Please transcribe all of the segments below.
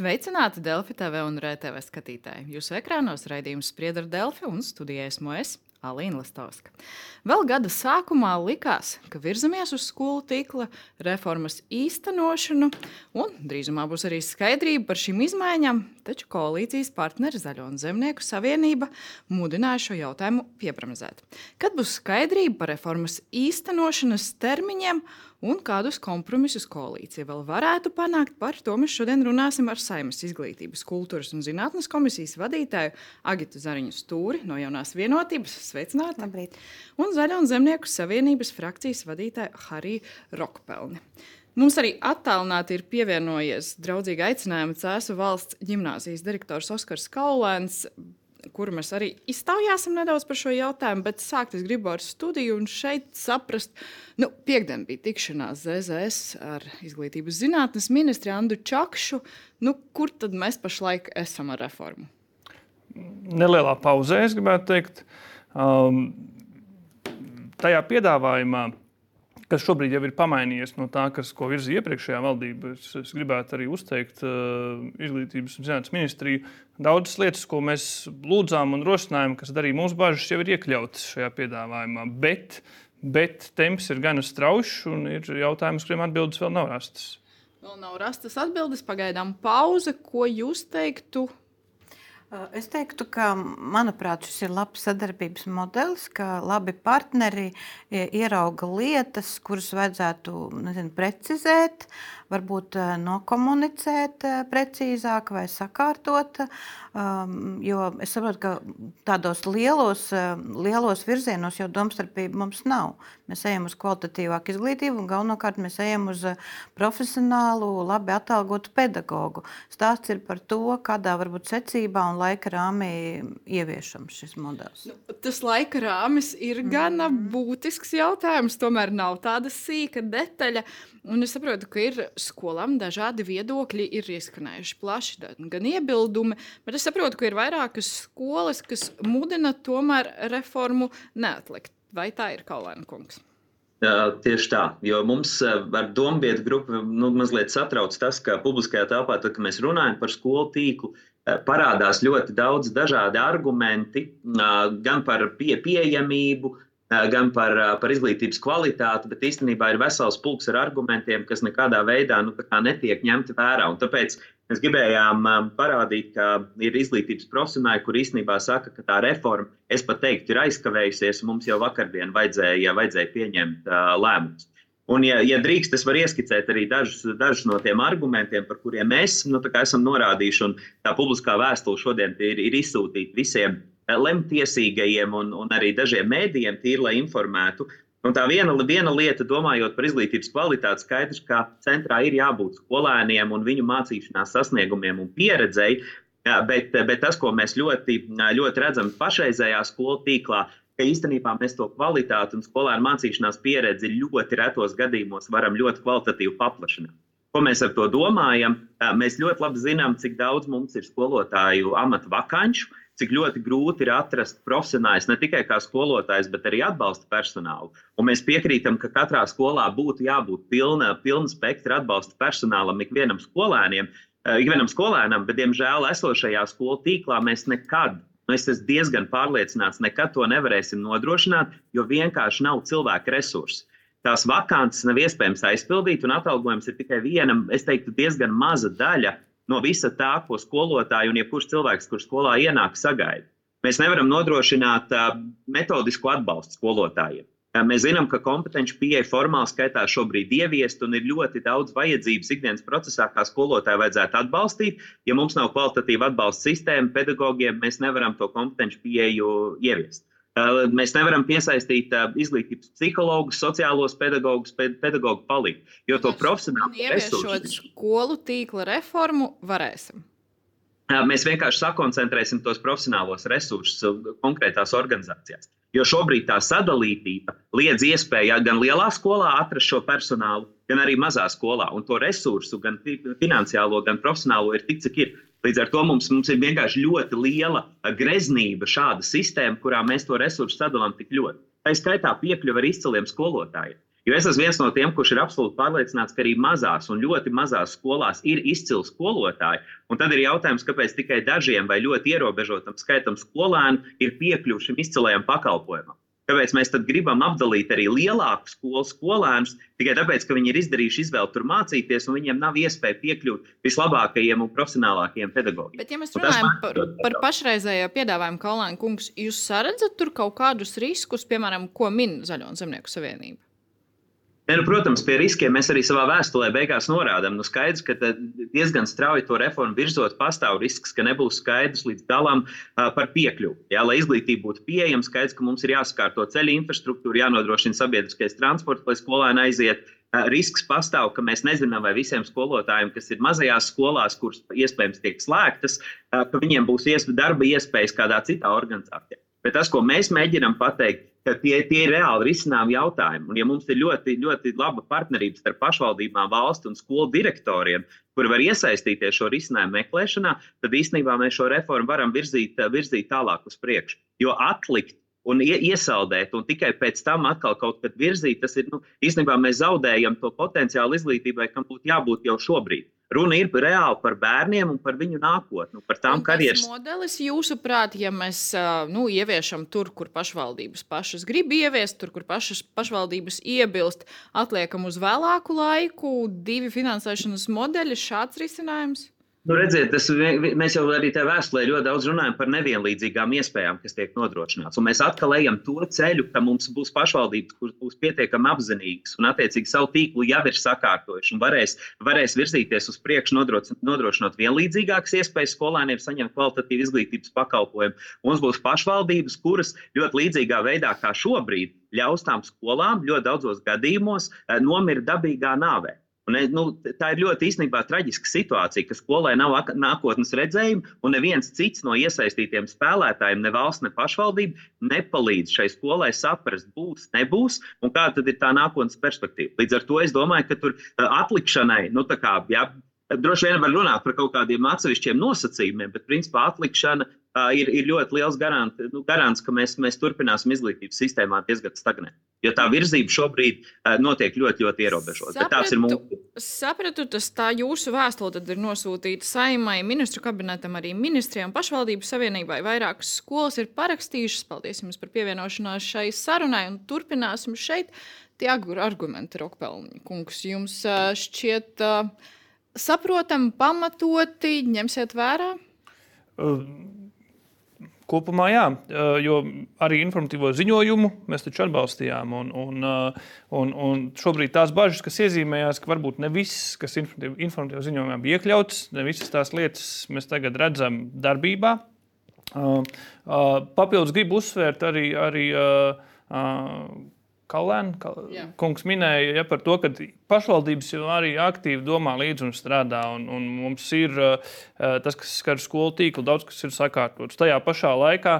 Sveicināti Delfi TV un RTV skatītāji. Jūsu ekrānos raidījums sprieda ar Delfi un studijā esmu es, Alīna Lastovska. Vēl gada sākumā likās, ka virzamies uz skolu tīkla reformas īstenošanu, un drīzumā būs arī skaidrība par šīm izmaiņām, taču koalīcijas partneri Zaļo un Zemnieku savienība mudināja šo jautājumu piepramazēt. Kad būs skaidrība par reformas īstenošanas termiņiem un kādus kompromisus koalīcija vēl varētu panākt. Par to mēs šodien runāsim ar Saimas izglītības, kultūras un zinātnes komisijas vadītāju Agitu Zariņu Stūri no jaunās vienotības. Sveicināti! Labrīt! Un Zaļo un Zemnieku savienības frakcijas vadītāju Hariju Rokpelni. Mums arī attālināti ir pievienojies draudzīgi aicinājumi Cēzu valsts gimnāzijas direktors Oskars Kaulēns, kuru mēs arī iztaujāsim nedaudz par šo jautājumu, bet sākt es gribu ar studiju un šeit saprast, nu, piekdien bija tikšanās ZZS ar izglītības zinātnes ministru Andu Čakšu. Nu, kur tad mēs pašlaik esam ar reformu? Nelielā pauzē, es gribētu teikt. Um, tajā piedāvājumā kas šobrīd jau ir pamainījies no tā, kas, ko virzīja iepriekšējā valdība. Es, es gribētu arī uzteikt uh, Izglītības un zinātnes ministriju. Daudzas lietas, ko mēs lūdzām un rosinājām, kas darīja mūsu bažas, jau ir iekļautas šajā piedāvājumā. Bet, bet temps ir gan straušs un ir jautājums, kuriem atbildes vēl nav rastas. Vēl nav rastas atbildes, pagaidām pauze. Ko jūs teiktu Es teiktu, ka manuprāt, šis ir labs sadarbības modelis, ka labi partneri ierauga lietas, kuras vajadzētu nezinu, precizēt, varbūt nokomunicēt precīzāk vai sakārtot. Jo es saprotu, ka tādos lielos, lielos virzienos jau domstarpība mums nav. Mēs ejam uz kvalitatīvāku izglītību un galvenokārt mēs ejam uz profesionālu, labi atalgotu pedagogu. Stāsts ir par to, kādā varbūt secībā un laika rāmī ieviešams šis modelis? Nu, tas laika rāmis ir mm. gana būtisks jautājums. Tomēr nav tāda sīka detaļa. Un es saprotu, ka ir skolām dažādi viedokļi, ir izskanējuši plaši gan iebildumi, bet es saprotu, ka ir vairākas skolas, kas mudina tomēr reformu neatlikt. Vai tā ir Kaulēna kungs? Uh, tieši tā, jo mums uh, ar domu vietu grupu nu, mazliet satrauc tas, ka publiskajā telpā, tad, kad mēs runājam par skolu tīklu, uh, parādās ļoti daudz dažādi argumenti, gan par pie, pieejamību, gan par, par izglītības kvalitāti, bet īstenībā ir vesels pulks ar argumentiem, kas nekādā veidā nu, netiek ņemti vērā. Un tāpēc Mēs gribējām um, parādīt, ka ir izglītības profesionāļi, kur īstenībā saka, ka tā reforma, es pat teiktu, ir aizkavējusies, un mums jau vakardien vajadzēja, vajadzēja pieņemt uh, lēmumus. Un, ja, ja drīkst, es varu ieskicēt arī dažus, dažus no tiem argumentiem, par kuriem mēs nu, esam norādījuši. Tā publiskā vēstule šodien ir, ir izsūtīta visiem lemtiesīgajiem un, un arī dažiem mēdījiem, tīri, lai informētu. Un tā viena, viena lieta, domājot par izglītības kvalitāti, skaidrs, ka centrā ir jābūt skolēniem un viņu mācīšanās sasniegumiem un pieredzei. Bet, bet tas, ko mēs ļoti, ļoti redzam pašreizējā skolu tīklā, ka īstenībā mēs to kvalitāti un skolēnu mācīšanās pieredzi ļoti retos gadījumos varam ļoti kvalitatīvi paplašināt. Ko mēs ar to domājam? Mēs ļoti labi zinām, cik daudz mums ir skolotāju amatu vakanču, cik ļoti grūti ir atrast profesionāļus ne tikai kā skolotājs, bet arī atbalsta personālu. Un mēs piekrītam, ka katrā skolā būtu jābūt pilna, pilna spektra atbalsta personālam ikvienam skolēniem. Eh, ikvienam skolēnam, bet, diemžēl, esošajā skolu tīklā mēs nekad, nu, es esmu diezgan pārliecināts, nekad to nevarēsim nodrošināt, jo vienkārši nav cilvēku resursu. Tās vakances nav iespējams aizpildīt, un atalgojums ir tikai viena, es teiktu, diezgan maza daļa no visa tā, ko skolotāji un jebkurš cilvēks, kurš skolā ienāk, sagaida. Mēs nevaram nodrošināt metodisku atbalstu skolotājiem. Mēs zinām, ka kompetenci pieeja formāli skaitā šobrīd ieviest, un ir ļoti daudz vajadzības ikdienas procesā, kā skolotāju vajadzētu atbalstīt. Ja mums nav kvalitatīva atbalsta sistēma, pedagogiem mēs nevaram to kompetenci pieeju ieviest. Mēs nevaram piesaistīt izglītības psihologus, sociālos pedagogus, pedagogu palīdzību, jo to profesionāli ieviešot skolu tīkla reformu varēsim. Mēs vienkārši sakoncentrēsim tos profesionālos resursus konkrētās organizācijās. Jo šobrīd tā sadalītība liedz iespēju gan lielā skolā atrast šo personālu, gan arī mazā skolā. Un to resursu, gan finansiālo, gan profesionālo, ir tik, cik ir. Līdz ar to mums, mums ir vienkārši ļoti liela greznība, šāda sistēma, kurā mēs to resursu sadalām tik ļoti. Tā skaitā piekļuve ar izciliem skolotājiem. Jo es esmu viens no tiem, kurš ir absolūti pārliecināts, ka arī mazās un ļoti mazās skolās ir izcili skolotāji. Un tad ir jautājums, kāpēc tikai dažiem vai ļoti ierobežotam skaitam skolēnu ir piekļuvuši šim izcilajam pakalpojumam. Kāpēc mēs gribam apdalīt arī lielāku skolu skolēnus tikai tāpēc, ka viņi ir izdarījuši izvēli tur mācīties, un viņiem nav iespēja piekļūt vislabākajiem un profesionālākajiem pedagogiem. Bet, ja mēs runājam par, par pašreizējo piedāvājumu, Kalniņa kungs, jūs redzat tur kaut kādus riskus, piemēram, ko min Zaļo un Zemnieku savienība? Ne, nu, protams, pie riskiem mēs arī savā vēstulē beigās norādām. Nu, skaidrs, ka diezgan strauji to reformu virzot, pastāv risks, ka nebūs skaidrs līdz galam par piekļuvi. Jā, lai izglītība būtu pieejama, skaidrs, ka mums ir jāsakārto ceļu infrastruktūra, jānodrošina sabiedriskais transports, lai skolēni aiziet. Uh, risks pastāv, ka mēs nezinām, vai visiem skolotājiem, kas ir mazajās skolās, kuras iespējams tiek slēgtas, ka viņiem būs iespēja, darba iespējas kādā citā organizācijā. Bet tas, ko mēs mēģinām pateikt, tie, tie ir reāli risināmi jautājumi. Un, ja mums ir ļoti, ļoti laba partnerība starp pašvaldībām, valsts un skolu direktoriem, kuri var iesaistīties šo risinājumu meklēšanā, tad īstenībā mēs šo reformu varam virzīt, virzīt tālāk uz priekšu. Jo atlikt un iesaldēt, un tikai pēc tam atkal kaut kad virzīt, tas ir nu, īstenībā mēs zaudējam to potenciālu izglītībai, kam būtu jābūt jau šobrīd. Runa ir reāli par bērniem un par viņu nākotni, par tām karjeras. Modelis, jūsuprāt, ja mēs nu, ieviešam tur, kur pašvaldības pašas grib ieviest, tur, kur pašas pašvaldības iebilst, atliekam uz vēlāku laiku divi finansēšanas modeļi, šāds risinājums? Nu, redziet, tas, mēs jau arī tajā vēstulē ļoti daudz runājam par nevienlīdzīgām iespējām, kas tiek nodrošināts. Un mēs atkal ejam to ceļu, ka mums būs pašvaldības, kuras būs pietiekami apzinīgas un, attiecīgi, savu tīklu jau ir sakārtojuši un varēs, varēs virzīties uz priekšu, nodrošinot vienlīdzīgākas iespējas skolēniem saņemt kvalitatīvu izglītības pakalpojumu. Mums būs pašvaldības, kuras ļoti līdzīgā veidā kā šobrīd ļaus tām skolām ļoti daudzos gadījumos eh, nomirt dabīgā nāvē. Un, nu, tā ir ļoti īstenībā traģiska situācija, ka skolai nav nākotnes redzējuma, un neviens cits no iesaistītiem spēlētājiem, ne valsts, ne pašvaldība, nepalīdz šai skolai saprast, būs, nebūs, un kāda ir tā nākotnes perspektīva. Līdz ar to es domāju, ka tur atlikšanai, nu, kā, jā, droši vien var runāt par kaut kādiem atsevišķiem nosacījumiem, bet principā atlikšana ir, ir ļoti liels garant, nu, garants, ka mēs, mēs turpināsim izglītības sistēmā diezgan stagnēt. Jo tā virzība šobrīd notiek ļoti, ļoti ierobežota. Sapratu, mūsu... sapratu, tas tā jūsu vēstule ir nosūtīta saimai, ministru kabinetam, arī ministrijām, pašvaldību savienībai. Vairākas skolas ir parakstījušas. Paldies jums par pievienošanos šai sarunai un turpināsim šeit. Tie argumenti, Rokpelniņa kungs, jums šķiet saprotami, pamatoti, ņemsiet vērā? Uh Kopumā jā, jo arī informatīvo ziņojumu mēs taču atbalstījām. Un, un, un, un šobrīd tās bažas, kas iezīmējās, ka varbūt ne viss, kas informatīvā ziņojumā bija iekļauts, ne visas tās lietas mēs tagad redzam darbībā. Papildus gribu uzsvērt arī, arī Kalēna kungs minēja ja, par to, ka pašvaldības jau arī aktīvi domā līdzi un strādā. Un, un mums ir uh, tas, kas skar skolu tīklu, daudz kas ir sakārtots. Tajā pašā laikā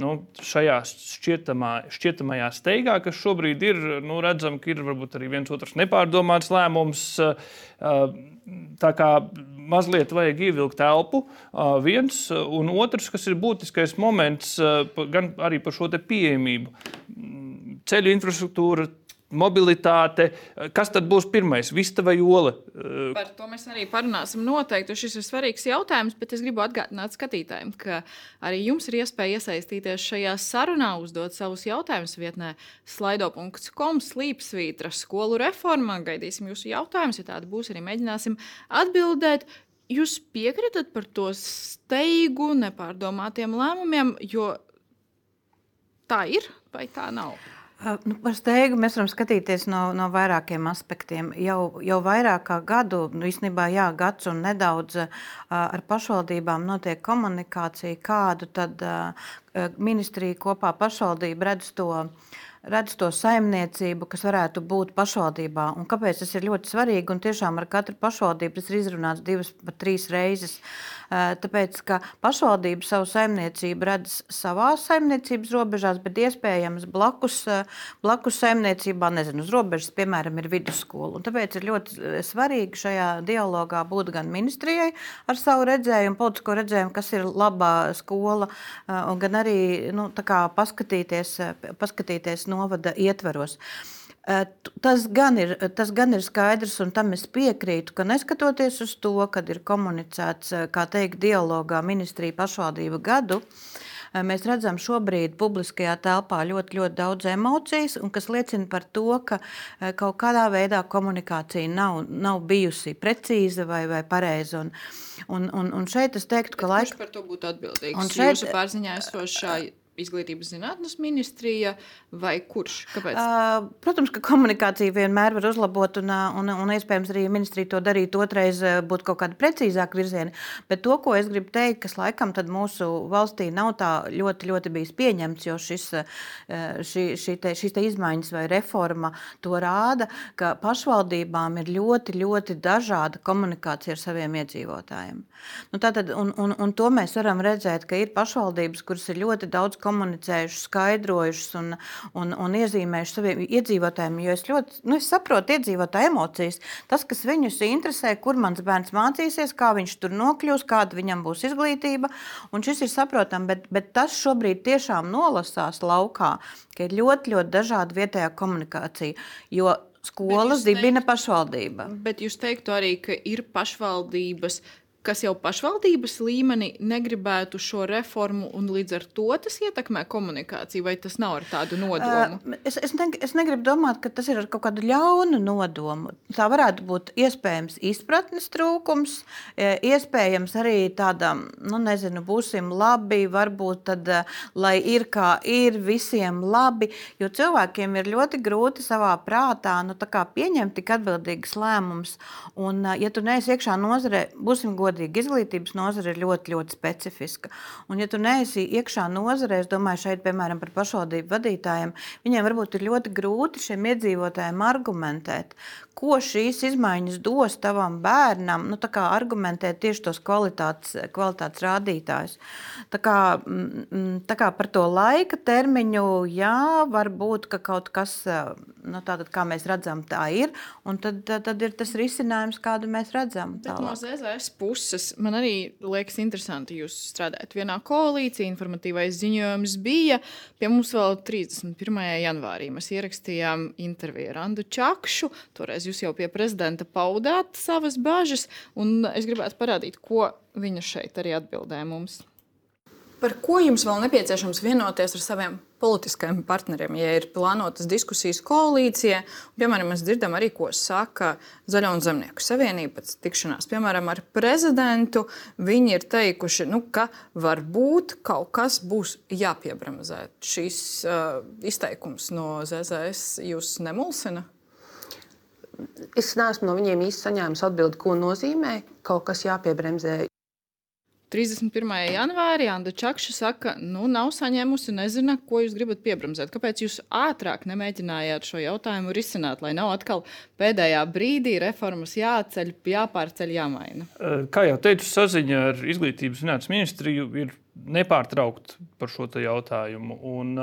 nu, šajā šķietamā, šķietamajā steigā, kas šobrīd ir, nu, redzam, ka ir varbūt arī viens otrs nepārdomāts lēmums. Uh, tā kā mazliet vajag ievilkt telpu, viens, un otrs, kas ir būtiskais moments, gan arī par šo pieejamību ceļu infrastruktūra, mobilitāte. Kas tad būs pirmais, vista vai ola? Par to mēs arī parunāsim noteikti. Šis ir svarīgs jautājums, bet es gribu atgādināt skatītājiem, ka arī jums ir iespēja iesaistīties šajā sarunā, uzdot savus jautājumus vietnē slaido.com slīpsvītra skolu reformā. Gaidīsim jūsu jautājumus, ja tādi būs, arī mēģināsim atbildēt. Jūs piekritat par to steigu, nepārdomātiem lēmumiem, jo tā ir vai tā nav? Nu, par steigu mēs varam skatīties no, no vairākiem aspektiem. Jau, jau vairāk kā gadu, nu, īstenībā jā, gads un nedaudz ar pašvaldībām notiek komunikācija, kādu tad ministrija kopā pašvaldība redz to redz to saimniecību, kas varētu būt pašvaldībā. Un kāpēc tas ir ļoti svarīgi? Un tiešām ar katru pašvaldību tas ir izrunāts divas, pat trīs reizes. Tāpēc, ka pašvaldība savu saimniecību redz savā saimniecības robežās, bet iespējams blakus, blakus saimniecībā, nezinu, uz robežas, piemēram, ir vidusskola. Un tāpēc ir ļoti svarīgi šajā dialogā būt gan ministrijai ar savu redzējumu, politisko redzējumu, kas ir labā skola, gan arī nu, paskatīties, paskatīties novada ietveros. Tas gan, ir, tas gan ir skaidrs, un tam es piekrītu, ka neskatoties uz to, kad ir komunicēts, kā teikt, dialogā ministrija pašvaldība gadu, mēs redzam šobrīd publiskajā telpā ļoti, ļoti daudz emocijas, kas liecina par to, ka kaut kādā veidā komunikācija nav, nav bijusi precīza vai, vai pareiza. Un, un, un, un šeit es teiktu, ka laikam. Kurš par to būtu atbildīgs? Un šeit... Jūsu pārziņā esošā izglītības zinātnes ministrija vai kurš? Kāpēc? Uh, protams, ka komunikācija vienmēr var uzlabot, un, un, un iespējams arī ministrija to darīt otrreiz, būtu kaut kāda precīzāka virziena. Bet to, ko es gribu teikt, kas laikam mūsu valstī nav tā ļoti, ļoti bijis pieņemts, jo šis, šī, šī te, šīs te izmaiņas vai reforma to rāda, ka pašvaldībām ir ļoti, ļoti dažāda komunikācija ar saviem iedzīvotājiem. Nu, tātad, un, un, un to mēs varam redzēt, ka ir pašvaldības, kuras ir ļoti daudz komunicējušas, skaidrojušas un, un, un iezīmējušas saviem iedzīvotājiem. Jo es ļoti nu, es saprotu iedzīvotāju emocijas. Tas, kas viņus interesē, kur mans bērns mācīsies, kā viņš tur nokļūs, kāda viņam būs izglītība. Šis ir saprotams, bet, bet tas šobrīd tiešām nolasās laukā, ka ir ļoti, ļoti dažāda vietējā komunikācija. Jo skolas dibina pašvaldība. Bet jūs teiktu arī, ka ir pašvaldības, kas jau pašvaldības līmenī negribētu šo reformu, un līdz ar to tas ietekmē komunikāciju, vai tas nav ar tādu nodomu? Uh, es, es, ne, es negribu domāt, ka tas ir ar kaut kādu ļaunu nodomu. Tā varētu būt iespējams izpratnes trūkums, iespējams arī tāda, nu, nezinu, būsim labi, varbūt tad, lai ir kā ir, visiem labi, jo cilvēkiem ir ļoti grūti savā prātā nu, pieņemt tik atbildīgas lēmumus. Un, ja tu neesi iekšā nozarē, būsim godīgi godīgi, izglītības nozare ir ļoti, ļoti specifiska. Un, ja tu neesi iekšā nozarē, es domāju, šeit, piemēram, par pašvaldību vadītājiem, viņiem varbūt ir ļoti grūti šiem iedzīvotājiem argumentēt, ko šīs izmaiņas dos tavam bērnam, nu, argumentēt tieši tos kvalitātes, kvalitātes rādītājus. Tā kā, tā kā par to laika termiņu, jā, varbūt ka kaut kas, nu, tātad, kā mēs redzam, tā ir, un tad, tad ir tas risinājums, kādu mēs redzam. Bet no ZZS puses man arī liekas interesanti, jūs strādājat vienā koalīcijā, informatīvais ziņojums bija, pie mums vēl 31. janvārī mēs ierakstījām interviju ar Andu Čakšu, toreiz jūs jau pie prezidenta paudāt savas bažas, un es gribētu parādīt, ko viņa šeit arī atbildēja mums. Par ko jums vēl nepieciešams vienoties ar saviem politiskajiem partneriem, ja ir plānotas diskusijas koalīcijā? Piemēram, mēs dzirdam arī, ko saka Zaļo un Zemnieku savienība pēc tikšanās, piemēram, ar prezidentu. Viņi ir teikuši, nu, ka varbūt kaut kas būs jāpiebremzē. Šis uh, izteikums no ZZS jūs nemulsina? Es neesmu no viņiem īsti saņēmis atbildi, ko nozīmē kaut kas jāpiebremzē. 31. janvārī Anna Čakša saka, nu, nav saņēmusi, nezina, ko jūs gribat piebremzēt. Kāpēc jūs ātrāk nemēģinājāt šo jautājumu risināt, lai nav atkal pēdējā brīdī reformas jāceļ, jāpārceļ, jāmaina? Kā jau teicu, saziņa ar Izglītības zinātnes ministriju ir nepārtraukt par šo jautājumu. Un,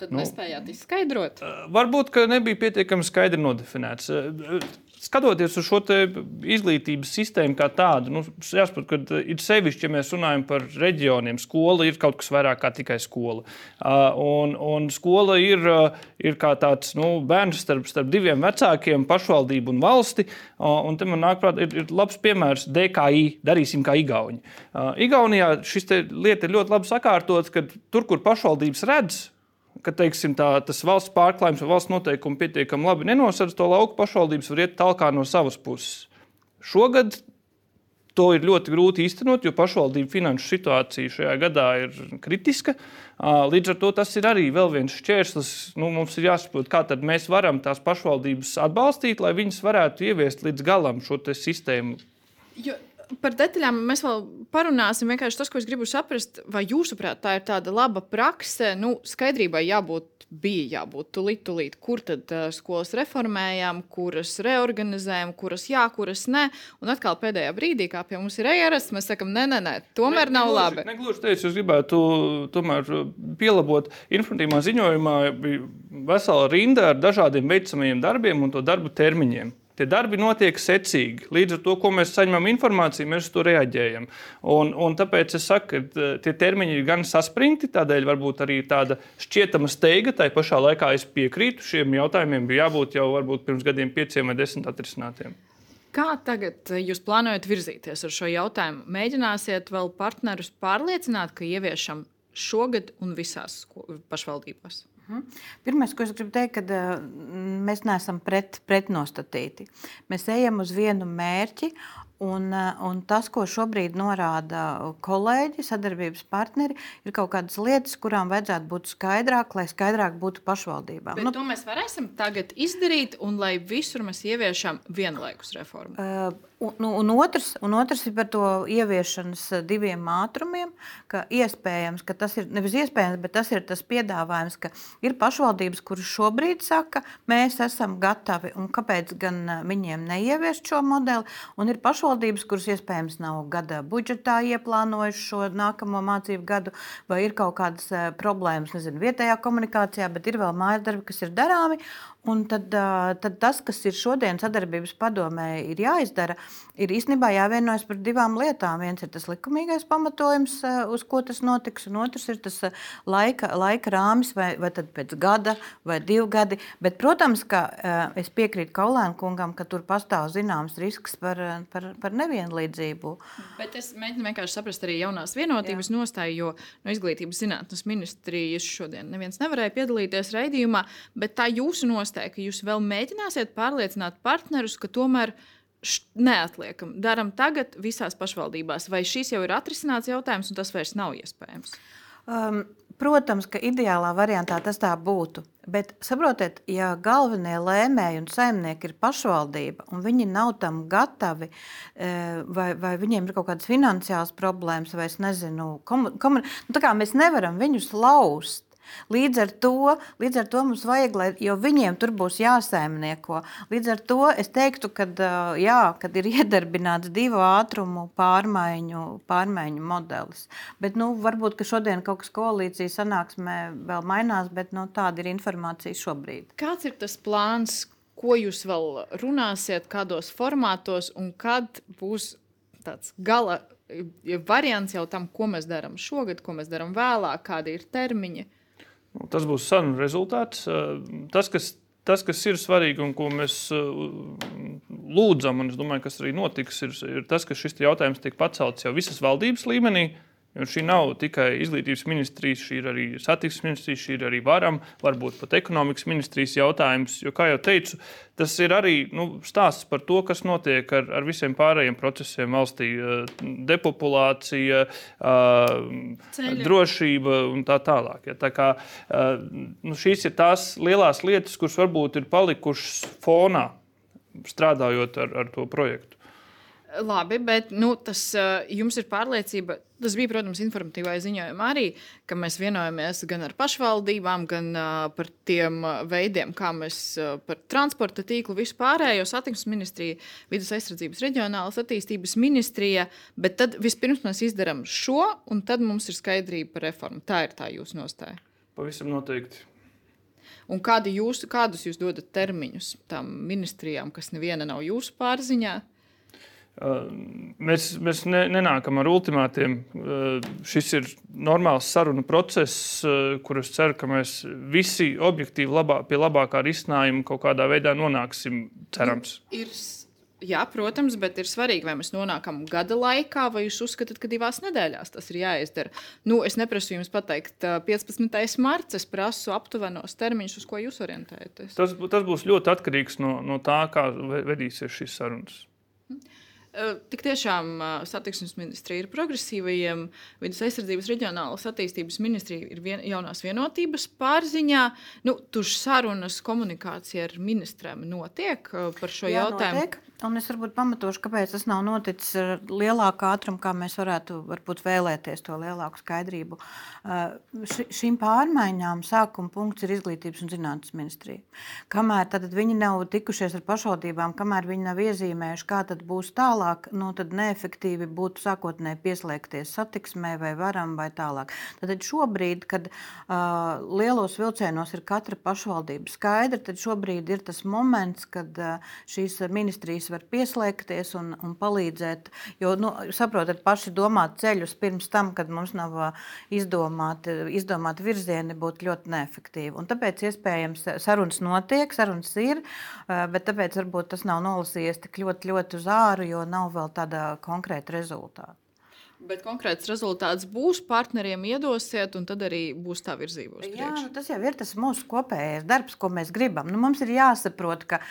Tad nu, nespējāt izskaidrot? Varbūt, ka nebija pietiekami skaidri nodefinēts skatoties uz šo izglītības sistēmu kā tādu, nu, jāsaprot, ka uh, ir sevišķi, ja mēs runājam par reģioniem, skola ir kaut kas vairāk kā tikai skola. Uh, un, un skola ir, uh, ir kā tāds nu, bērns starp, starp diviem vecākiem, pašvaldību un valsti. Un te man nāk prātā, ir, ir labs piemērs DKI, darīsim kā Igauni. Igaunijā šis lieta ir ļoti labi sakārtots, ka tur, kur pašvaldības redz, ka teiksim, tā, tas valsts pārklājums vai valsts noteikumi pietiekami labi nenosedz to lauku, pašvaldības var iet tālāk no savas puses. Šogad to ir ļoti grūti īstenot, jo pašvaldību finanšu situācija šajā gadā ir kritiska. Līdz ar to tas ir arī viens šķērslis. Nu, mums ir jāsaprot, kā mēs varam tās pašvaldības atbalstīt, lai viņas varētu ieviest līdz galam šo sistēmu. Jo Par detaļām mēs vēl parunāsim. Vienkārši tas, ko es gribu saprast, vai jūsuprāt, tā ir tāda laba prakse. Nu, skaidrībai jābūt, bija jābūt tulīt, tulīt, kur tad uh, skolas reformējām, kuras reorganizējām, kuras jā, kuras nē. Un atkal pēdējā brīdī, kā pie mums ir ierasts, mēs sakām, nē, nē, nē tomēr ne, nav negluži, labi. Negluži teicu, es gribētu tomēr pielabot informatīvā ziņojumā, bija vesela rinda ar dažādiem veicamajiem darbiem un to darbu termiņiem. Tie darbi notiek secīgi. Līdz ar to, ko mēs saņemam informāciju, mēs uz to reaģējam. Un, un tāpēc es saku, ka tie termiņi ir gan saspringti, tādēļ varbūt arī tāda šķietama steiga. Tā pašā laikā es piekrītu, šiem jautājumiem bija jābūt jau varbūt pirms gadiem pieciem vai desmit atrisinātiem. Kā tagad jūs plānojat virzīties ar šo jautājumu? Mēģināsiet vēl partnerus pārliecināt, ka ieviešam šogad un visās pašvaldībās? Mhm. Pirmais, ko es gribu teikt, ka uh, mēs neesam pret, pretnostatīti. Mēs ejam uz vienu mērķi, Un, eh, un tas, ko šobrīd norāda kolēģi, sadarbības partneri, ir kaut kādas lietas, kurām vajadzētu būt skaidrāk, lai skaidrāk būtu pašvaldībām. Bet nu, to mēs varēsim tagad izdarīt, un lai visur mēs ieviešam vienlaikus reformu. Uh, Un, nu, un, otrs, un otrs ir par to ieviešanas diviem ātrumiem, ka iespējams, ka tas ir nevis iespējams, bet tas ir tas piedāvājums, ka ir pašvaldības, kuras šobrīd saka, mēs esam gatavi, un kāpēc gan viņiem neieviest šo modeli, un ir pašvaldības, kuras iespējams nav gada budžetā ieplānojuši šo nākamo mācību gadu, vai ir kaut kādas problēmas, nezinu, vietējā komunikācijā, bet ir vēl mājas darbi, kas ir darāmi, Un tad, tad tas, kas ir šodien sadarbības padomē, ir jāizdara, ir īstenībā jāvienojas par divām lietām. Viens ir tas likumīgais pamatojums, uz ko tas notiks, un otrs ir tas laika, laika rāmis, vai, vai pēc gada vai divu gadi. Bet, protams, ka es piekrītu Kaulēna kungam, ka tur pastāv zināms risks par, par, par nevienlīdzību. Bet es mēģinu vienkārši saprast arī jaunās vienotības Jā. nostāju, jo no izglītības zinātnes ministrijas šodien neviens nevarēja piedalīties raidījumā, bet tā jūsu nostāja ka jūs vēl mēģināsiet pārliecināt partnerus, ka tomēr neatliekam, darām tagad visās pašvaldībās, vai šis jau ir atrisināts jautājums un tas vairs nav iespējams? Um, protams, ka ideālā variantā tas tā būtu. Bet saprotiet, ja galvenie lēmēji un saimnieki ir pašvaldība, un viņi nav tam gatavi, e, vai, vai viņiem ir kaut kādas finansiālas problēmas, vai es nezinu, komu, komu, nu, mēs nevaram viņus laust. Līdz ar, to, līdz ar to mums vajag, lai, jo viņiem tur būs jāsēmnieko. Līdz ar to es teiktu, ka ir iedarbināts divu ātrumu pārmaiņu, pārmaiņu modelis. Bet nu, varbūt šodien kaut kas koalīcijas sanāksmē vēl mainās, bet nu, tāda ir informācija šobrīd. Kāds ir tas plāns, ko jūs vēl runāsiet, kādos formātos un kad būs tāds gala variants jau tam, ko mēs darām šogad, ko mēs darām vēlāk, kādi ir termiņi? Tas būs sarunu rezultāts. Tas, kas, tas, kas ir svarīgi un ko mēs lūdzam, un es domāju, kas arī notiks, ir, ir tas, ka šis jautājums tiek pacelts jau visas valdības līmenī. Jo šī nav tikai izglītības ministrijas, šī ir arī satiksmes ministrijas, šī ir arī varam, varbūt pat ekonomikas ministrijas jautājums. Jo, kā jau teicu, tas ir arī nu, stāsts par to, kas notiek ar, ar visiem pārējiem procesiem valstī - depopulācija, Ceļa. drošība un tā tālāk. Ja. Tā kā, nu, šīs ir tās lielās lietas, kuras varbūt ir palikušas fonā, strādājot ar, ar to projektu. Labi, bet nu, tas jums ir pārliecība. Tas bija, protams, informatīvā ziņojumā arī, ka mēs vienojamies gan ar pašvaldībām, gan uh, par tiem veidiem, kā mēs uh, par transporta tīklu vispārējo satiksmes ministriju, vidus aizsardzības reģionālas attīstības ministrija. Bet tad vispirms mēs izdarām šo, un tad mums ir skaidrība par reformu. Tā ir tā jūsu nostāja. Pavisam noteikti. Un kādi jūs, kādus jūs dodat termiņus tam ministrijām, kas neviena nav jūsu pārziņā? Mēs, mēs ne, nenākam ar ultimātiem. Šis ir normāls sarunu process, kur es ceru, ka mēs visi objektīvi labā, pie labākā risinājuma kaut kādā veidā nonāksim. Cerams. Ir, jā, protams, bet ir svarīgi, vai mēs nonākam gada laikā, vai jūs uzskatāt, ka divās nedēļās tas ir jāizdara. Nu, es neprasu jums pateikt, 15. marts, es prasu aptuvenos termiņus, uz ko jūs orientējaties. Tas, tas būs ļoti atkarīgs no, no tā, kā vedīsies šīs sarunas. Hmm. Tik tiešām satiksmes ministrija ir progresīvajiem, vidus aizsardzības reģionālas attīstības ministrija ir vien, jaunās vienotības pārziņā. Nu, tur sarunas komunikācija ar ministriem notiek par šo Jā, jautājumu. Notiek. Un es varbūt pamatošu, kāpēc tas nav noticis ar lielāku ātrumu, kā mēs varētu varbūt, vēlēties to lielāku skaidrību. Uh, ši, šīm pārmaiņām sākuma punkts ir izglītības un zinātnes ministrija. Kamēr viņi nav tikušies ar pašvaldībām, kamēr viņi nav iezīmējuši, kā tad būs tālāk, nu, tad neefektīvi būtu sākotnēji pieslēgties satiksmē vai varam vai tālāk. Tad šobrīd, kad uh, lielos vilcienos ir katra pašvaldība skaidra, tad šobrīd ir tas moments, kad uh, šīs ministrijas var pieslēgties un, un palīdzēt. Jo, nu, saprotat, paši domāt ceļus pirms tam, kad mums nav izdomāti, izdomāti virzieni, būtu ļoti neefektīvi. Un tāpēc iespējams sarunas notiek, sarunas ir, bet tāpēc varbūt tas nav nolasījies tik ļoti, ļoti uz āru, jo nav vēl tāda konkrēta rezultāta. Bet konkrēts rezultāts būs, partneriem iedosiet, un tad arī būs tā virzība priekšu. Nu, tas jau ir tas mūsu kopējais darbs, ko mēs gribam. Nu, mums ir jāsaprot, ka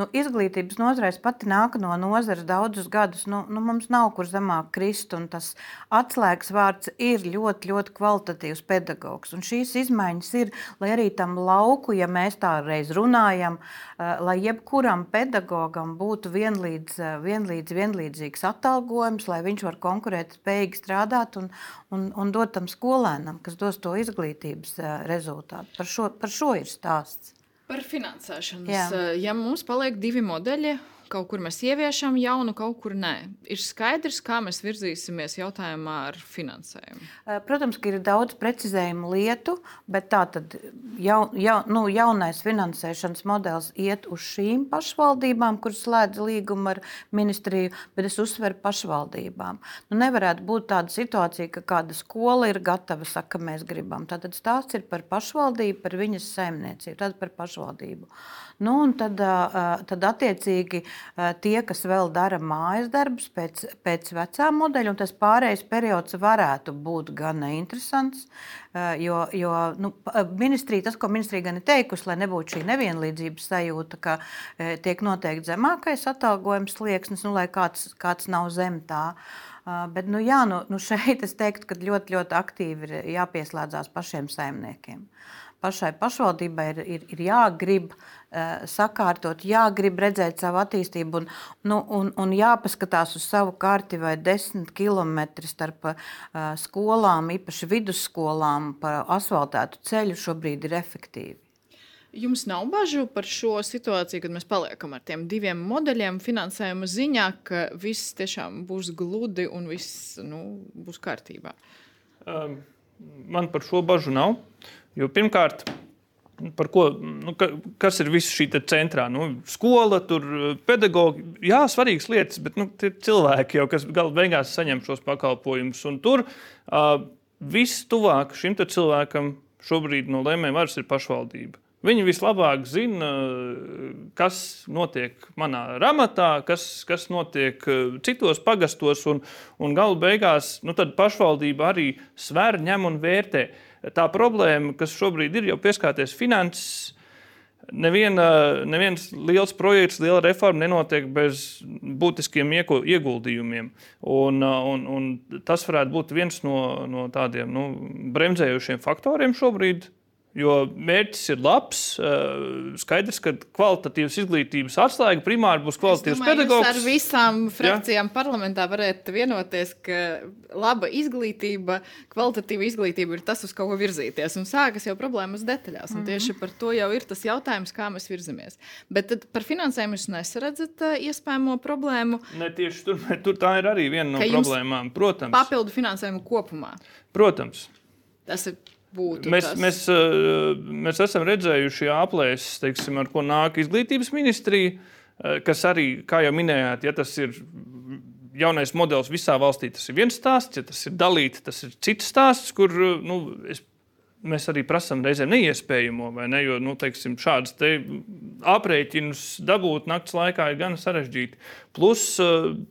nu, izglītības nozarēs pati nāk no nozares daudzus gadus. Nu, nu, mums nav kur zemāk krist, un tas atslēgas vārds ir ļoti, ļoti kvalitatīvs pedagogs. Un šīs izmaiņas ir, lai arī tam lauku, ja mēs tā reiz runājam, uh, lai jebkuram pedagogam būtu vienlīdz, uh, vienlīdz, vienlīdzīgs atalgojums, lai viņš var konkurēt spējīgi spējīgi strādāt un, un, un dot tam skolēnam, kas dos to izglītības rezultātu. Par šo, par šo ir stāsts. Par finansēšanu. Ja mums paliek divi modeļi, kaut kur mēs ieviešam jaunu, kaut kur nē. Ir skaidrs, kā mēs virzīsimies jautājumā ar finansējumu. Protams, ka ir daudz precizējumu lietu, bet tā tad jau, jau, nu, jaunais finansēšanas modelis iet uz šīm pašvaldībām, kuras slēdz līgumu ar ministriju, bet es uzsveru pašvaldībām. Nu, nevarētu būt tāda situācija, ka kāda skola ir gatava, saka, mēs gribam. Tātad stāsts ir par pašvaldību, par viņas saimniecību, tad par pašvaldību. Nu, tad, tad, attiecīgi, tie, kas vēl dara mājas darbus pēc, pēc vecā modeļa, un tas pārējais periods varētu būt gan interesants. Jo, jo nu, ministrija, tas, ko ministrija gan ir teikusi, lai nebūtu šī nevienlīdzības sajūta, ka tiek noteikti zemākais atalgojums slieksnis, nu, lai kāds, kāds nav zem tā. Bet nu, jā, nu, nu šeit es teiktu, ka ļoti, ļoti aktīvi ir jāpieslēdzās pašiem saimniekiem. Pašai pašvaldībai ir, ir, ir jāgrib uh, sakārtot, jāgrib redzēt savu attīstību un, nu, un, un jāpaskatās uz savu karti vai desmit kilometri starp uh, skolām, īpaši vidusskolām, pa asfaltētu ceļu šobrīd ir efektīvi. Jums nav bažu par šo situāciju, kad mēs paliekam ar tiem diviem modeļiem finansējuma ziņā, ka viss tiešām būs gludi un viss nu, būs kārtībā? Um, man par šo bažu nav. Jo pirmkārt, Par ko, nu, ka, kas ir viss šī centrā? Nu, skola, tur pedagogi, jā, svarīgas lietas, bet nu, tie cilvēki jau, kas gala beigās saņem šos pakalpojumus. Un tur uh, viss tuvāk šim cilvēkam šobrīd no lēmējiem varas ir pašvaldība. Viņi vislabāk zina, kas notiek manā ramatā, kas, kas notiek citos pagastos, un, un gala beigās nu, pašvaldība arī sver, ņem un vērtē. Uh, tā problēma, kas šobrīd ir jau pieskārties finanses. Neviena, neviens liels projekts, liela reforma nenotiek bez būtiskiem ieguldījumiem. Un, un, un tas varētu būt viens no, no tādiem nu, bremzējošiem faktoriem šobrīd Jo mērķis ir labs. Skaidrs, ka kvalitatīvas izglītības atslēga primāri būs kvalitatīvs pedagogs. Ar visām frakcijām ja? parlamentā varētu vienoties, ka laba izglītība, kvalitatīva izglītība ir tas, uz ko virzīties. Un sākas jau problēmas detaļās. Mm -hmm. Tieši par to jau ir tas jautājums, kā mēs virzamies. Bet par finansējumu jūs nesaredzat iespējamo problēmu. Ne tieši tur, tur tā ir arī viena no problēmām. Protams. Papildu finansējumu kopumā. Protams. Tas ir. Mēs, tas. mēs, eh, mēs esam redzējuši aplēses, teiksim, ar ko nāk izglītības ministrija, eh, kas arī, kā jau minējāt, ja tas ir jaunais modelis visā valstī, tas ir viens stāsts, ja tas ir dalīts, tas ir cits stāsts, kur nu, es mēs arī prasām reizēm neiespējamo, vai ne? Jo nu, teiksim, šādas te aprēķinus dabūt naktas laikā ir gan sarežģīti. Plus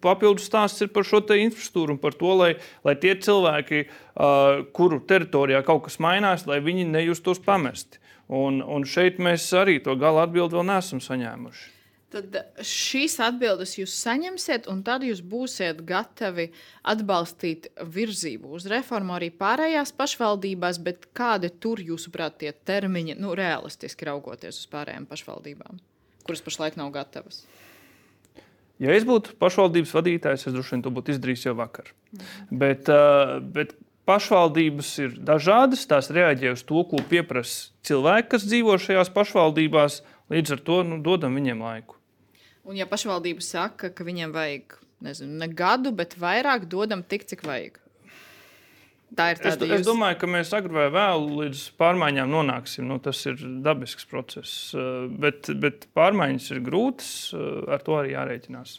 papildus stāsts ir par šo infrastruktūru un par to, lai, lai tie cilvēki, kuru teritorijā kaut kas mainās, lai viņi nejustos pamesti. Un, un šeit mēs arī to gala atbildi vēl neesam saņēmuši. Tad šīs atbildes jūs saņemsiet, un tad jūs būsiet gatavi atbalstīt virzību uz reformu arī pārējās pašvaldībās. Kādi tur, jūsuprāt, tie termiņi, nu, realistiski raugoties uz pārējām pašvaldībām, kuras pašlaik nav gatavas? Ja es būtu pašvaldības vadītājs, es droši vien to būtu izdarījis jau vakar. Mm. Bet, bet pašvaldības ir dažādas, tās reaģē uz to, ko pieprasa cilvēki, kas dzīvo šajās pašvaldībās. Līdz ar to nu, dodam viņiem laiku. Un, ja pašvaldība saka, ka viņiem vajag nezinu, ne gadu, bet vairāk, dodam tik, cik vajag. Tā ir tāda es, es domāju, ka mēs agrāk vai vēlu līdz pārmaiņām nonāksim. Nu, tas ir dabisks process, bet, bet pārmaiņas ir grūtas, ar to arī jārēķinās.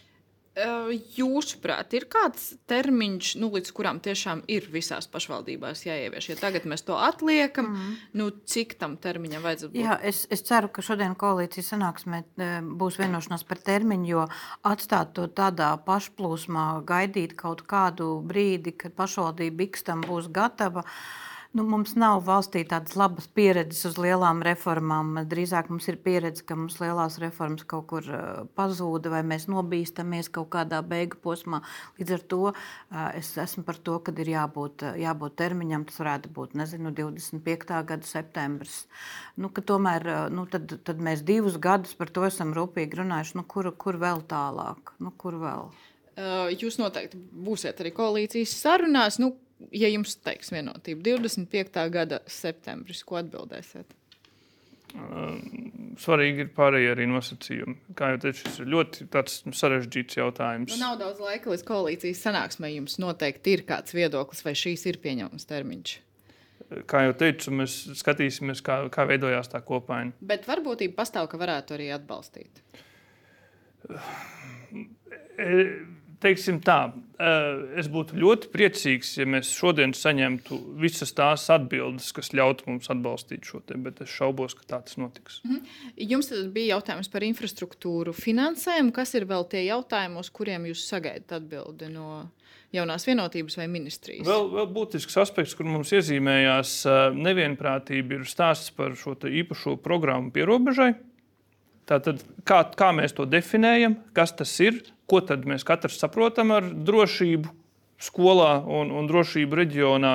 Jūsuprāt, ir kāds termiņš, nu, līdz kuram tiešām ir visās pašvaldībās jāievieš? Ja tagad mēs to atliekam, mm. nu, cik tam termiņam vajadzētu būt? Jā, es, es ceru, ka šodien koalīcijas sanāksmē būs vienošanās par termiņu, jo atstāt to tādā pašplūsmā, gaidīt kaut kādu brīdi, kad pašvaldība X tam būs gatava. Uh, Nu, mums nav valstī tādas labas pieredzes uz lielām reformām. Drīzāk mums ir pieredze, ka mums lielās reformas kaut kur pazūda vai mēs nobīstamies kaut kādā beigu posmā. Līdz ar to es esmu par to, ka ir jābūt, jābūt termiņam. Tas varētu būt nezinu, 25. gada septembris. Nu, tomēr nu, tad, tad mēs divus gadus par to esam rūpīgi runājuši. Nu, kur, kur vēl tālāk? Nu, kur vēl? Jūs noteikti būsiet arī koalīcijas sarunās. Nu, ja jums teiks vienotība 25. gada septembris, ko atbildēsiet? Svarīgi ir pārējie arī nosacījumi. Kā jau teicu, šis ir ļoti sarežģīts jautājums. Nu, nav daudz laika līdz koalīcijas sanāksmē. Jums noteikti ir kāds viedoklis, vai šīs ir pieņemams termiņš. Kā jau teicu, mēs skatīsimies, kā, kā veidojās tā kopaina. Bet varbūtība pastāv, ka varētu arī atbalstīt. E teiksim tā, es būtu ļoti priecīgs, ja mēs šodien saņemtu visas tās atbildes, kas ļautu mums atbalstīt šo te, bet es šaubos, ka tā tas notiks. Mm -hmm. Jums bija jautājums par infrastruktūru finansējumu. Kas ir vēl tie jautājumi, uz kuriem jūs sagaidat atbildi no jaunās vienotības vai ministrijas? Vēl, vēl būtisks aspekts, kur mums iezīmējās nevienprātība, ir stāsts par šo īpašo programmu pierobežai. Tātad, kā, kā mēs to definējam, kas tas ir, ko tad mēs katrs saprotam ar drošību skolā un, un drošību reģionā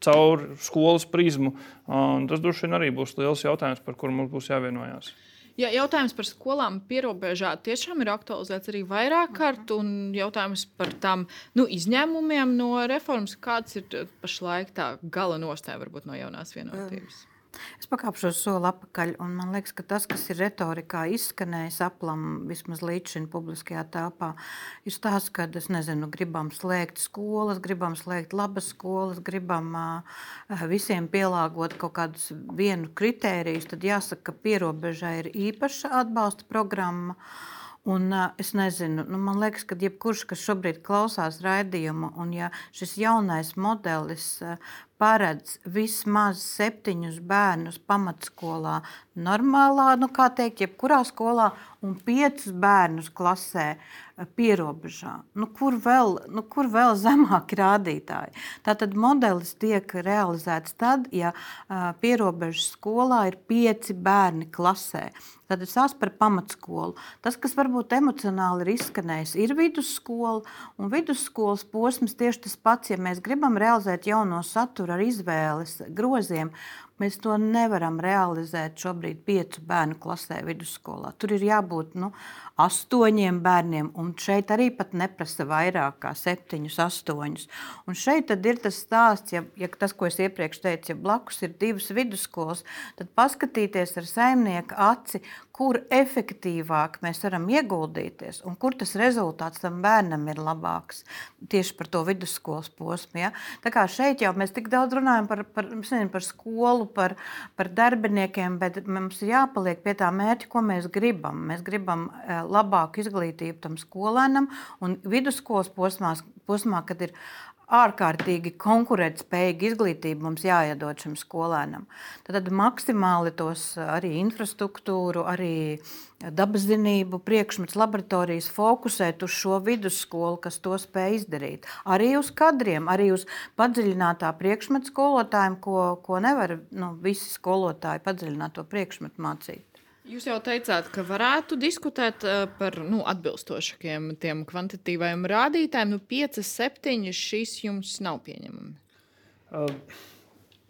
caur skolas prizmu. Un tas droši vien arī būs liels jautājums, par kuru mums būs jāvienojās. Ja, jautājums par skolām pierobežā tiešām ir aktualizēts arī vairāk kārt, un jautājums par tām nu, izņēmumiem no reformas, kāds ir pašlaik tā gala nostāja varbūt no jaunās vienotības. Es pakāpšos soli atpakaļ, un man liekas, ka tas, kas ir retorikā izskanējis aplam, vismaz līdz šim publiskajā telpā, ir tas, ka nezinu, gribam slēgt skolas, gribam slēgt labas skolas, gribam uh, visiem pielāgot kaut kādus vienu kritērijus. Tad jāsaka, ka pierobežai ir īpaša atbalsta programma. Un, uh, es nezinu, nu, man liekas, ka jebkurš, kas šobrīd klausās raidījumu, un ja šis jaunais modelis uh, paredz vismaz septiņus bērnus pamatskolā, normālā, nu, kā teikt, jebkurā skolā, un piecus bērnus klasē eh, pierobežā. Nu, kur, vēl, nu, kur vēl zemāki rādītāji? Tātad modelis tiek realizēts tad, ja uh, pierobežas skolā ir pieci bērni klasē. Tad es esmu par pamatskolu. Tas, kas varbūt emocionāli ir izskanējis, ir vidusskola. Un vidusskolas posms tieši tas pats, ja mēs gribam realizēt jauno saturu ar izvēles groziem, Mēs to nevaram realizēt šobrīd piecu bērnu klasē vidusskolā. Tur ir jābūt nu, astoņiem bērniem, un šeit arī pat neprasa vairāk kā septiņus, astoņus. Un šeit ir tas stāsts, ja, ja tas, ko es iepriekš teicu, ja blakus ir divas vidusskolas, tad paskatīties ar saimnieku aci, kur efektīvāk mēs varam ieguldīties un kur tas rezultāts tam bērnam ir labāks. Tieši par to vidusskolas posmu. Ja? Tā kā šeit jau mēs tik daudz runājam par, par, par skolu, par, par darbiniekiem, bet mums ir jāpaliek pie tā mērķa, ko mēs gribam. Mēs gribam eh, labāku izglītību tam skolēnam un vidusskolas posmā, posmā kad ir ārkārtīgi konkurētspējīga izglītība mums jāiedod šim skolēnam. Tad maksimāli tos arī infrastruktūru, arī dabas zinību, priekšmetu laboratorijas fokusēt uz šo vidusskolu, kas to spēj izdarīt. Arī uz kadriem, arī uz padziļinātā priekšmetu skolotājiem, ko, ko nevar nu, visi skolotāji padziļināto priekšmetu mācīt. Jūs jau teicāt, ka varētu diskutēt uh, par nu, atbilstošākiem tiem kvantitīviem rādītājiem. Nu, 5, 7 šīs jums nav pieņemami. Uh.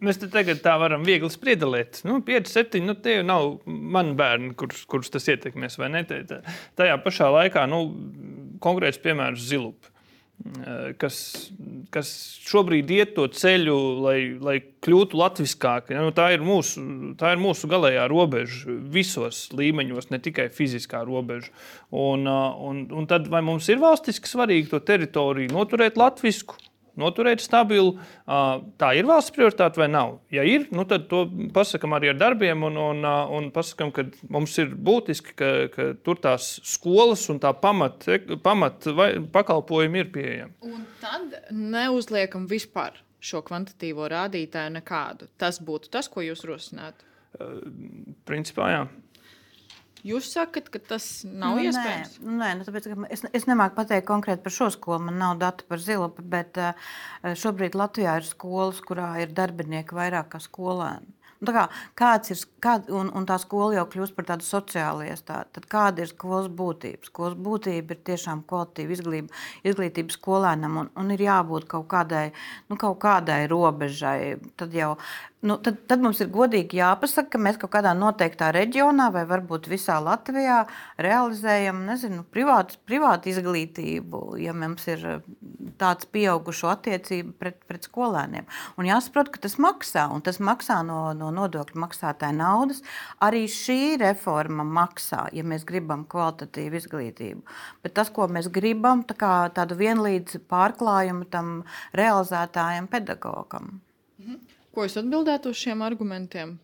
Mēs te tagad tā varam viegli spriedelēt. Nu, 5, 7, nu, tie jau nav mani bērni, kurus, kurus tas ietekmēs. Tajā pašā laikā nu, konkrēts piemērs Zilupa. Eh, kas, kas šobrīd iet to ceļu, lai, lai kļūtu latviskāk. Ja, nu, tā, ir mūsu, tā ir mūsu galējā robeža visos līmeņos, ne tikai fiziskā robeža. Un, eh, un, un tad vai mums ir valstiski svarīgi to teritoriju noturēt latvisku? Noturēt stabilu. Tā ir valsts prioritāte vai nav? Ja ir, nu tad to pasakām arī ar darbiem un, un, un pasakām, ka mums ir būtiski, ka, ka tur tās skolas un tā pamat, pamat pakalpojumi ir pieejami. Un tad neuzliekam vispār šo kvantitīvo rādītāju nekādu. Tas būtu tas, ko jūs rosināt. Principā, jā. Jūs sakat, ka tas nav nu, iespējams? Nē, nē nu, tāpēc, es, es nemāku pateikt konkrēti par šo skolu. Man nav dati par zilopu, bet uh, šobrīd Latvijā ir skolas, kurā ir darbinieki vairāk kā skolēni. Nu, kā, kāds ir kā, un, un tā skola jau kļūst par tādu sociālu iestādi. Tad kāda ir skolas būtība? Skolas būtība ir tiešām kvalitīva izglītība, izglītība skolēnam un, un ir jābūt kaut kādai, nu, kaut kādai robežai. Tad jau nu, tad, tad mums ir godīgi jāpasaka, ka mēs kaut kādā noteiktā reģionā vai varbūt visā Latvijā realizējam nezinu, privātu, privātu izglītību, ja mums ir eh, tāds pieaugušo attiecība pret, pret skolēniem. Un jāsaprot, ka tas maksā, un tas maksā no, no nodokļu maksātāja naudas. Arī šī reforma maksā, ja mēs gribam kvalitatīvu izglītību. Bet tas, ko mēs gribam, tā kā tādu vienlīdz pārklājumu tam realizētājam, pedagogam. Mhm. Ko jūs atbildētu uz šiem argumentiem?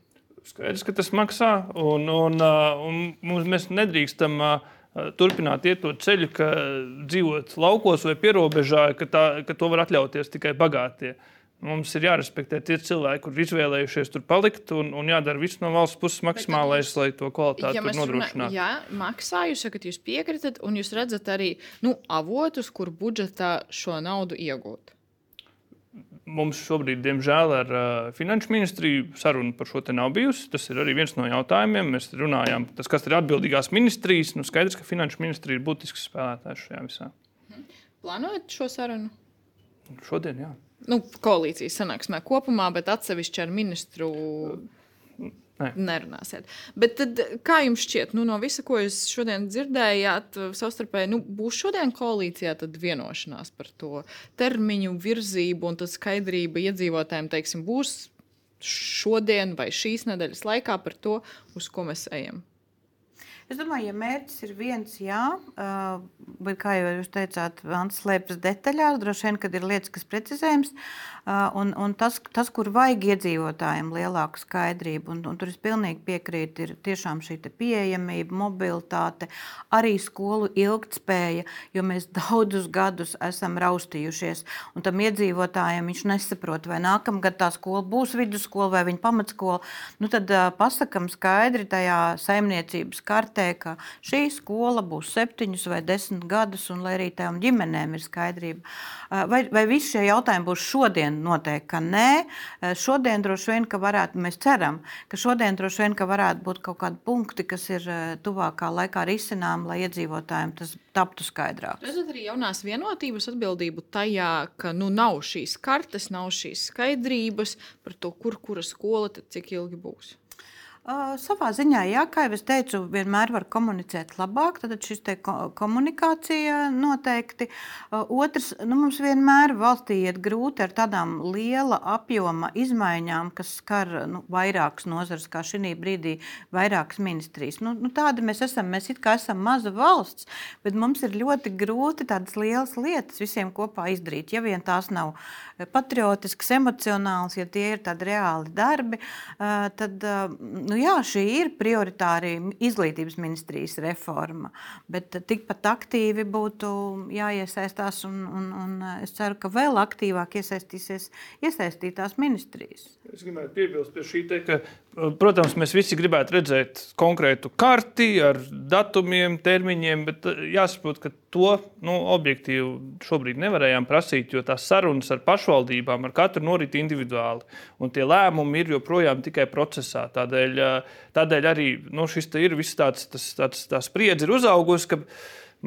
Skaidrs, ka tas maksā, un, un, un mums, mēs nedrīkstam turpināt iet to ceļu, ka dzīvot laukos vai pierobežā, ka, tā, ka to var atļauties tikai bagātie. Mums ir jārespektē tie cilvēki, kuriem izvēlējušies tur palikt, un, un jādara viss no valsts puses maksimālais, lai to kvalitāti ja nodrošinātu. Jā, maksā, jūs sakat, jūs piekritat, un jūs redzat arī nu, avotus, kur budžetā šo naudu iegūt. Mums šobrīd, diemžēl, ar uh, Finanšu ministriju saruna par šo te nav bijusi. Tas ir arī viens no jautājumiem. Mēs runājām, tas, kas ir atbildīgās ministrijas. Nu, skaidrs, ka Finanšu ministrija ir būtisks spēlētājs šajā visā. Plānojat šo sarunu? Šodien, jā. Nu, koalīcijas sanāksmē kopumā, bet atsevišķi ar ministru. Uh, Nē. Nerunāsiet. Bet tad, kā jums šķiet, nu, no visa, ko jūs šodien dzirdējāt, savstarpēji nu, būs šodien koalīcijā vienošanās par to termiņu, virzību un skaidrība iedzīvotājiem, teiksim, būs šodien vai šīs nedēļas laikā par to, uz ko mēs ejam? Es domāju, ja mērķis ir viens, jā, bet kā jau jūs teicāt, Vans slēpjas detaļās, droši vien, kad ir lietas, kas precizējams, un, un tas, tas, kur vajag iedzīvotājiem lielāku skaidrību, un, un tur es pilnīgi piekrītu, ir tiešām šī pieejamība, mobilitāte, arī skolu ilgtspēja, jo mēs daudzus gadus esam raustījušies, un tam iedzīvotājiem viņš nesaprot, vai nākamgad tā skola būs vidusskola vai viņa pamatskola, nu tad pasakam skaidri tajā saimniecības kartē, ka šī skola būs septiņus vai desmit gadus, un lai arī tām ģimenēm ir skaidrība. Vai, vai visi šie jautājumi būs šodien? Noteikti, ka nē. Šodien droši vien, ka varētu, mēs ceram, ka šodien droši vien, ka varētu būt kaut kādi punkti, kas ir tuvākā laikā risinām, lai iedzīvotājiem tas taptu skaidrāk. Redzat arī jaunās vienotības atbildību tajā, ka nu, nav šīs kartes, nav šīs skaidrības par to, kur kura skola cik ilgi būs. Uh, savā ziņā, jā, kā jau es teicu, vienmēr var komunicēt labāk. Tad šis ko komunikācija noteikti. Uh, otrs, nu, mums vienmēr valstī iet grūti ar tādām liela apjoma izmaiņām, kas skar nu, vairākas nozares, kā šī brīdī vairākas ministrijas. Nu, nu, tāda mēs esam. Mēs it kā esam maza valsts, bet mums ir ļoti grūti tādas lielas lietas visiem kopā izdarīt. Ja vien tās nav patriotiskas, emocionālas, ja tie ir tādi reāli darbi, uh, tad. Nu, Nu, jā, šī ir prioritāra izglītības ministrijas reforma, bet tikpat aktīvi būtu jāiesaistās. Un, un, un es ceru, ka vēl aktīvāk iesaistīsies iesaistītās ministrijas. Es gribētu piebilst pie šī te, ka, protams, mēs visi gribētu redzēt konkrētu karti ar datumiem, termiņiem, bet eh, jāsaprot, ka to nu, objektīvi šobrīd nevarējām prasīt, jo tās sarunas ar pašvaldībām ar katru norit individuāli, un tie lēmumi ir joprojām tikai procesā. Tādēļ, eh, tādēļ arī nu, šis ir viss tāds, tas, tāds, tā spriedzi ir uzaugusi.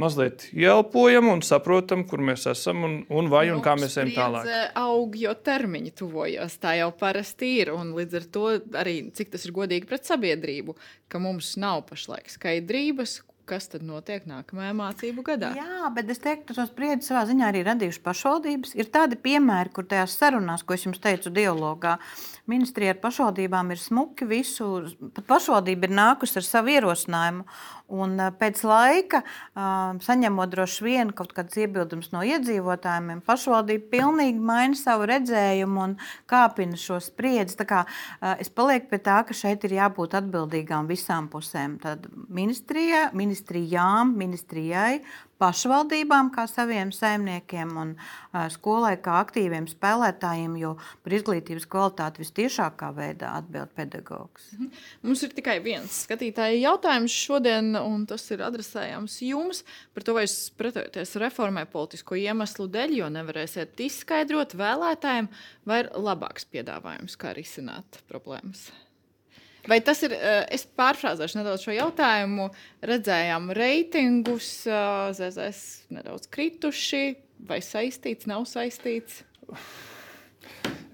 Mazliet ielpojam un saprotam, kur mēs esam un, un vai un nu, kā mēs ejam tālāk. Aug, jo termiņi tuvojas. Tā jau parasti ir. Un līdz ar to arī cik tas ir godīgi pret sabiedrību, ka mums nav pašlaik skaidrības, kas tad notiek nākamajā mācību gadā. Jā, bet es teiktu, ka tos spriedzi savā ziņā arī radījuši pašvaldības. Ir tādi piemēri, kur tajās sarunās, ko es jums teicu, dialogā, ministrija ar pašvaldībām ir smuki visu, pat pašvaldība ir nākusi ar savu ierosinājumu. Un pēc laika, saņemot droši vien kaut kādas iebildumus no iedzīvotājiem, pašvaldība pilnīgi maina savu redzējumu un kāpina šo spriedzi. Es palieku pie tā, ka šeit ir jābūt atbildīgām visām pusēm. Tad ministrijā, ministrijām, ministrijai, pašvaldībām, kā saviem saimniekiem, un skolai, kā aktīviem spēlētājiem, jo par izglītības kvalitāti visciešākā veidā atbild pedagogs. Mhm. Mums ir tikai viens skatītāja jautājums šodien, un tas ir adresējams jums par to, vai jūs pretojaties reformai politisko iemeslu dēļ, jo nevarēsiet izskaidrot vēlētājiem, vai ir labāks piedāvājums, kā risināt problēmas. Vai tas ir, eh, es pārfrāzēšu nedaudz šo jautājumu, redzējām reitingus, eh, ZZS nedaudz krituši, vai saistīts, nav saistīts?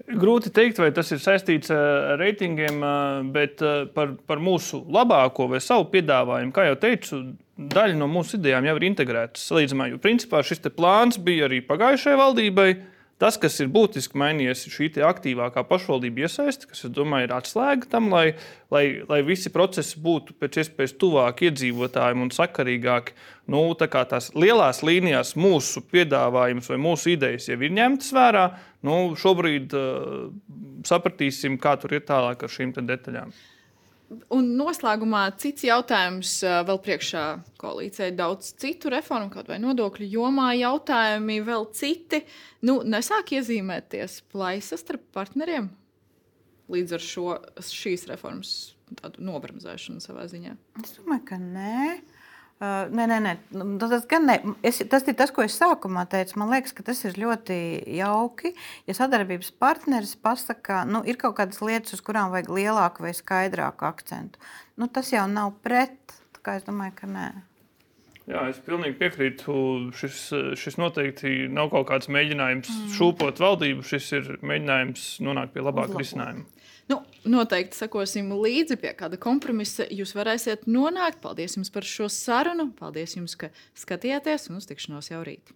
Grūti pateikt, vai tas ir saistīts ar reitingiem, bet par, par mūsu labāko vai savu piedāvājumu, kā jau teicu, daļa no mūsu idejām jau ir integrētas. Salīdzinājumā, jo principā šis plāns bija arī pagājušajai valdībai. Tas, kas ir būtiski mainījies, ir šī aktīvākā pašvaldība iesaiste, kas, domāju, ir atslēga tam, lai, lai, lai visi procesi būtu pēc iespējas tuvāk iedzīvotājiem un sakarīgāki. Nu, tā tās lielās līnijās mūsu piedāvājums vai mūsu idejas jau ir ņemtas vērā, nu, šobrīd uh, sapratīsim, kā tur ir tālāk ar šīm detaļām. Un noslēgumā cits jautājums vēl priekšā koalīcijai. Daudz citu reformu, kaut vai nodokļu jomā, jautājumi vēl citi. Nu, nesāk iezīmēties plaisas starp partneriem līdz ar šo, šīs reformas nobremzēšanu savā ziņā. Es domāju, ka nē. Uh, nē, nē, nē. Nu, tas, ne. Es, tas ir tas, ko es sākumā teicu. Man liekas, ka tas ir ļoti jauki. Ja sadarbības partneris pasakā, ka nu, ir kaut kādas lietas, uz kurām vajag lielāku vai skaidrāku akcentu, nu, tas jau nav pret. Es domāju, ka nē. Jā, es pilnīgi piekrītu. Šis, šis noteikti nav kaut kāds mēģinājums mm. šūpot valdību. Šis ir mēģinājums nonākt pie labāka risinājuma. Nu, noteikti sekosim līdzi pie kāda kompromisa. Jūs varēsiet nonākt. Paldies jums par šo sarunu. Paldies jums, ka skatījāties un uz tikšanos jau rīt.